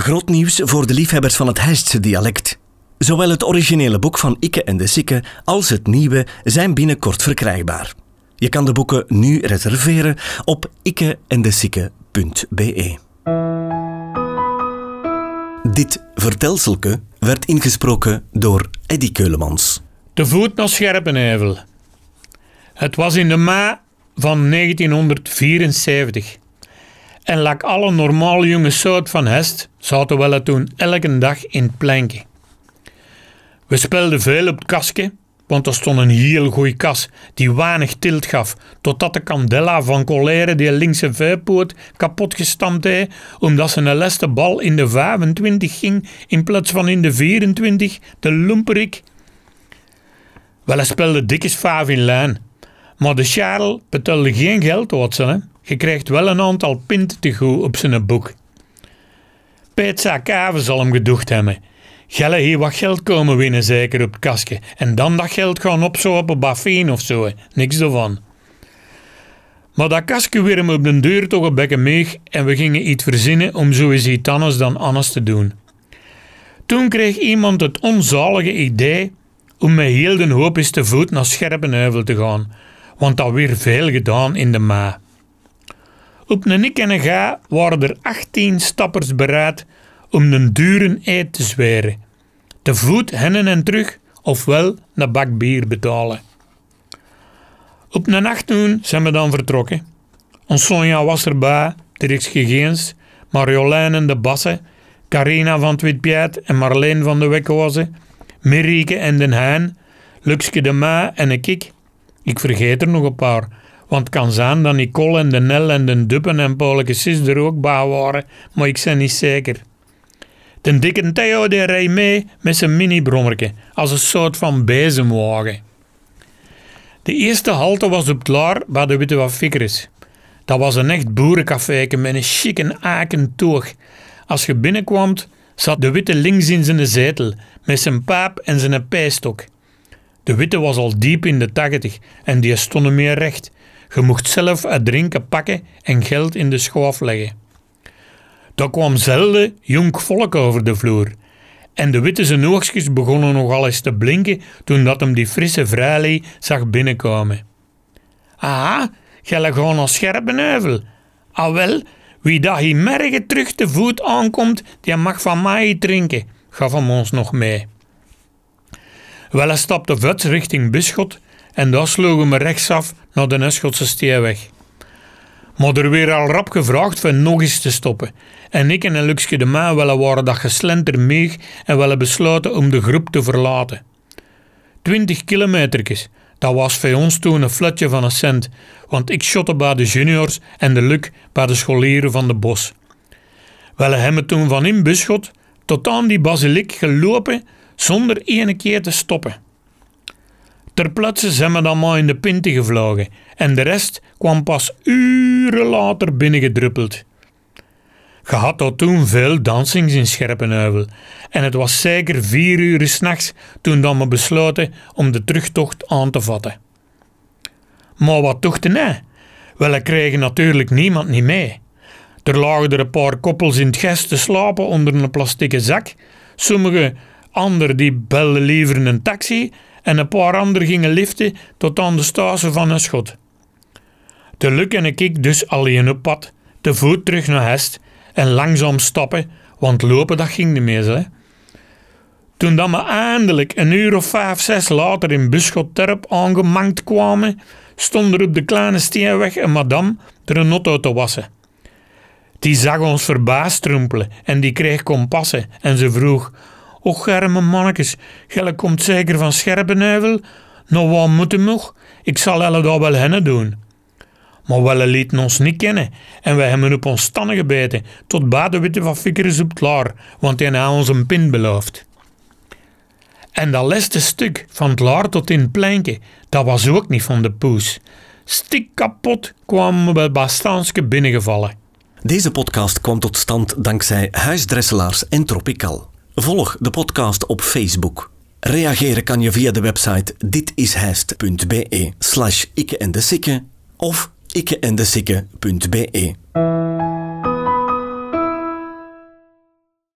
Groot nieuws voor de liefhebbers van het Heistse dialect. Zowel het originele boek van Ikke en de Sikke als het nieuwe zijn binnenkort verkrijgbaar. Je kan de boeken nu reserveren op ikkeendesikke.be. Dit vertelselke werd ingesproken door Eddy Keulemans. De voet naar Scherpenheuvel. Het was in de ma van 1974. En lak alle normale jonge soort van hest zaten wel toen elke dag in het plankje. We speelden veel op het kasje, want er stond een heel goeie kas die weinig tilt gaf, totdat de candela van colère die linkse vuipoot kapot gestampt heeft, omdat ze een leste bal in de 25 ging in plaats van in de 24, de lumperik. Wel, hij speelde dikjes vijf in lijn, maar de Charles betaalde geen geld, wat ze. Je krijgt wel een aantal pint te goed op zijn boek. Peet Kaven zal hem gedoegd hebben. Gelle hier wat geld komen winnen zeker op het kastje. En dan dat geld gaan opzopen op Baffin of zo. Niks ervan. Maar dat kastje weer op de deur toch een bekken meeg en we gingen iets verzinnen om zo iets anders dan anders te doen. Toen kreeg iemand het onzalige idee om met heel de hoop eens te voet naar Scherpenheuvel te gaan, want dat weer veel gedaan in de ma. Op een nik en een ga waren er 18 stappers bereid om een dure eet te zweren. Te voet hennen en terug, ofwel een bak bier betalen. Op een nacht zijn we dan vertrokken. Ons Sonja was erbij, Dirks Gegeens, Marjolein en de Bassen, Carina van Twitpiet en Marleen van de Wekkozen, Mirieke en Den Hein, Luxke de Ma en Kik. Ik vergeet er nog een paar, want het kan zijn dat Nicole en de Nel en de Duppen en Pauleke Sis er ook bij waren, maar ik ben niet zeker. De dikke Theo die reed mee met zijn mini-brommerke, als een soort van bezemwagen. De eerste halte was op het Laar bij de Witte Waffikkers. Dat was een echt boerencafé met een chique aken toog. Als je binnenkwam, zat de Witte links in zijn zetel, met zijn paap en zijn pijstok. De Witte was al diep in de tachtig en die stond meer recht. Je mocht zelf het drinken pakken en geld in de schoof leggen. Daar kwam zelden jong volk over de vloer. En de witte zijn oogstjes begonnen nogal eens te blinken toen dat hem die frisse vrijlee zag binnenkomen. Aha, gij gewoon als scherpenheuvel. Ah wel, wie dat hier mergen terug te voet aankomt, die mag van mij drinken, gaf hem ons nog mee. Wel, stapte vet richting Bisschot en daar sloegen we rechtsaf naar de Eschotse Steeweg. Maar er weer al rap gevraagd van nog eens te stoppen. En ik en Luxke de Maan willen waren dat geslenter meeg en willen besluiten om de groep te verlaten. Twintig kilometertjes, dat was voor ons toen een flatje van een cent, want ik shotte bij de juniors en de Luc bij de scholieren van de bos. We hebben toen van in Buschot tot aan die basilik gelopen zonder ene keer te stoppen. Ter plaatse zijn we dan maar in de pinten gevlogen en de rest kwam pas uren later binnengedruppeld. Je had toen veel dansings in Scherpenheuvel en het was zeker vier uur s'nachts toen dan we besloten om de terugtocht aan te vatten. Maar wat tochten nee? Wel, kregen natuurlijk niemand niet mee. Er lagen er een paar koppels in het gest te slapen onder een plastieke zak. Sommige anderen die belden liever een taxi en een paar anderen gingen liften tot aan de stase van een schot. De Luc en ik dus alleen op pad, te voet terug naar Hest en langzaam stappen, want lopen dat ging niet meer. Toen dan we eindelijk een uur of vijf, zes later in Buschot-Terp aangemankt kwamen, stond er op de kleine steenweg een madame er een auto te wassen. Die zag ons verbaasd trumpelen en die kreeg kompassen en ze vroeg Och, germe mannetjes, gelle komt zeker van Scherpenheuvel. Nou, wat moet hem nog? Ik zal elle daar wel hennen doen. Maar welle lieten ons niet kennen en wij hebben op ons tannen gebeten tot witte van Fikkers op klaar, want hij had ons een pin beloofd. En dat laatste stuk van het laar tot in het pleintje, dat was ook niet van de poes. Stik kapot kwamen we bij Bastaanske binnengevallen. Deze podcast kwam tot stand dankzij Huisdresselaars en Tropical. Volg de podcast op Facebook. Reageren kan je via de website ditishijst.be slash ikke en de of ikkeendesikke.be.